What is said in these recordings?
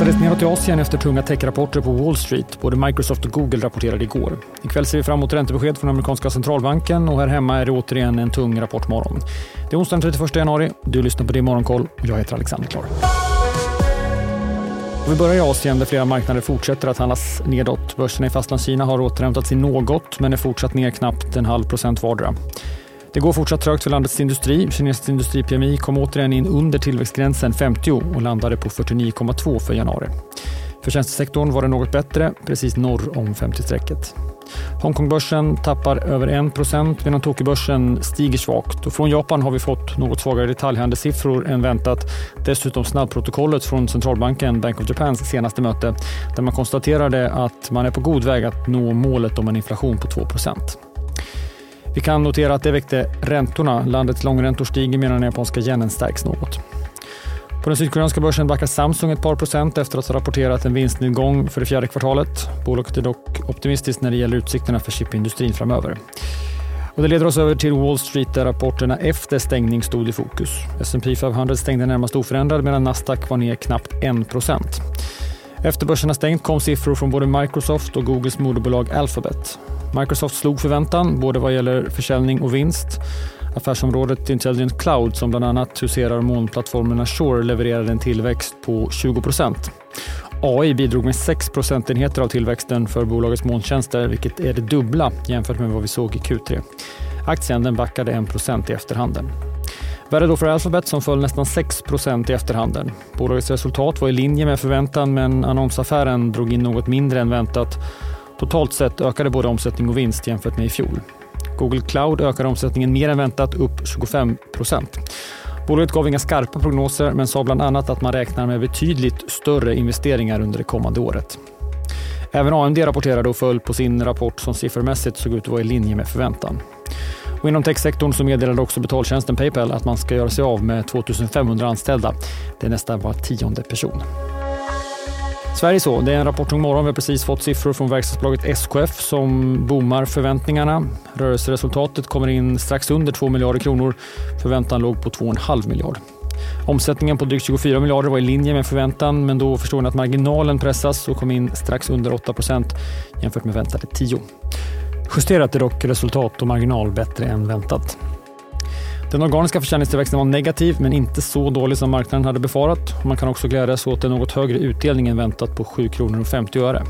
kastades neråt i Asien efter tunga techrapporter på Wall Street. Både Microsoft och Google rapporterade igår. Ikväll ser vi fram emot räntebesked från amerikanska centralbanken och här hemma är det återigen en tung rapportmorgon. Det är onsdagen 31 januari. Du lyssnar på det Morgonkoll och jag heter Alexander Klar. vi börjar i Asien där flera marknader fortsätter att handlas nedåt. Börserna i Fastlandskina har återhämtat sig något men är fortsatt ner knappt en halv procent vardera. Det går fortsatt trögt för landets industri. Kinesisk industri-PMI kom återigen in under tillväxtgränsen 50 och landade på 49,2 för januari. För tjänstesektorn var det något bättre, precis norr om 50-strecket. Hongkongbörsen tappar över 1% medan Tokyobörsen stiger svagt. Och från Japan har vi fått något svagare detaljhandelssiffror än väntat. Dessutom snabbprotokollet från centralbanken Bank of Japans senaste möte där man konstaterade att man är på god väg att nå målet om en inflation på 2 vi kan notera att det väckte räntorna. Landets långräntor stiger medan den japanska yenen stärks något. På den sydkoreanska börsen backar Samsung ett par procent efter att ha rapporterat en vinstnedgång för det fjärde kvartalet. Bolaget är dock optimistiskt när det gäller utsikterna för chipindustrin framöver. Och det leder oss över till Wall Street där rapporterna efter stängning stod i fokus. S&P 500 stängde närmast oförändrad medan Nasdaq var ner knappt 1 efter börserna stängt kom siffror från både Microsoft och Googles moderbolag Alphabet. Microsoft slog förväntan både vad gäller försäljning och vinst. Affärsområdet Intelligent Cloud som bland annat huserar molnplattformen Azure levererade en tillväxt på 20% AI bidrog med 6 procentenheter av tillväxten för bolagets molntjänster, vilket är det dubbla jämfört med vad vi såg i Q3. Aktien den backade 1 i efterhanden. Värre då för Alphabet som föll nästan 6% i efterhanden. Bolagets resultat var i linje med förväntan men annonsaffären drog in något mindre än väntat Totalt sett ökade både omsättning och vinst jämfört med i fjol. Google Cloud ökade omsättningen mer än väntat, upp 25. Bolaget gav inga skarpa prognoser men sa bland annat att man räknar med betydligt större investeringar under det kommande året. Även AMD rapporterade och föll på sin rapport som siffermässigt såg ut att vara i linje med förväntan. Och inom techsektorn så meddelade också betaltjänsten Paypal att man ska göra sig av med 2500 anställda. Det är nästan var tionde person. Sverige så. Det är en rapportung morgon. Vi har precis fått siffror från verkstadsbolaget SKF som bommar förväntningarna. Rörelseresultatet kommer in strax under 2 miljarder kronor. Förväntan låg på 2,5 miljarder. Omsättningen på drygt 24 miljarder var i linje med förväntan men då förstår ni att marginalen pressas och kom in strax under 8% jämfört med väntade 10. Justerat är dock resultat och marginal bättre än väntat. Den organiska försäljningstillväxten var negativ, men inte så dålig som marknaden hade befarat. Man kan också glädjas åt en något högre utdelning än väntat på 7 kronor och 50 öre.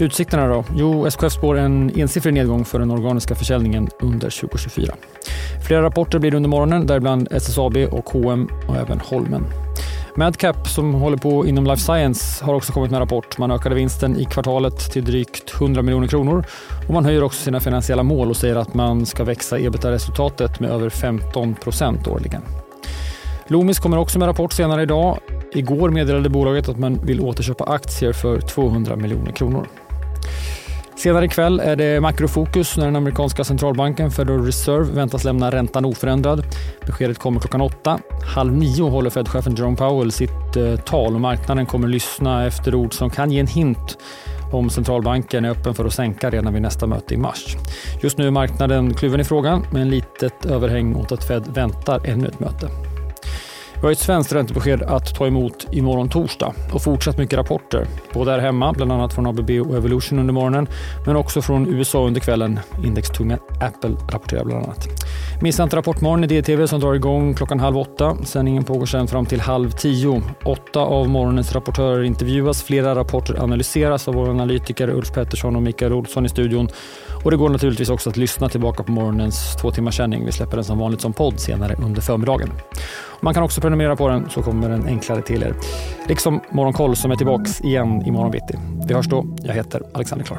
Utsikterna då? Jo, SKF spår en ensiffrig nedgång för den organiska försäljningen under 2024. Flera rapporter blir det under morgonen, däribland SSAB och H&M och även Holmen. Madcap som håller på inom life science har också kommit med en rapport. Man ökade vinsten i kvartalet till drygt 100 miljoner kronor och man höjer också sina finansiella mål och säger att man ska växa ebitda-resultatet med över 15 procent årligen. Loomis kommer också med rapport senare idag. Igår meddelade bolaget att man vill återköpa aktier för 200 miljoner kronor. Senare ikväll är det makrofokus när den amerikanska centralbanken Federal Reserve väntas lämna räntan oförändrad. Beskedet kommer klockan åtta. Halv nio håller Fed-chefen Jerome Powell sitt eh, tal och marknaden kommer lyssna efter ord som kan ge en hint om centralbanken är öppen för att sänka redan vid nästa möte i mars. Just nu är marknaden kluven i frågan med en litet överhäng åt att Fed väntar ännu ett möte. Vi har ett svenskt räntebesked att ta emot imorgon torsdag och fortsatt mycket rapporter. Både här hemma, bland annat från ABB och Evolution under morgonen, men också från USA under kvällen. Indextunga Apple rapporterar bland annat. Missa inte Rapportmorgon i DTV som drar igång klockan halv åtta. Sändningen pågår sedan fram till halv tio. Åtta av morgonens rapportörer intervjuas. Flera rapporter analyseras av våra analytiker Ulf Pettersson och Mikael Olsson i studion. Och det går naturligtvis också att lyssna tillbaka på morgonens två timmars sändning. Vi släpper den som vanligt som podd senare under förmiddagen. Man kan också prenumerera på den så kommer den enklare till er. Liksom Morgonkoll som är tillbaks igen imorgon bitti. Vi hörs då. Jag heter Alexander Klar.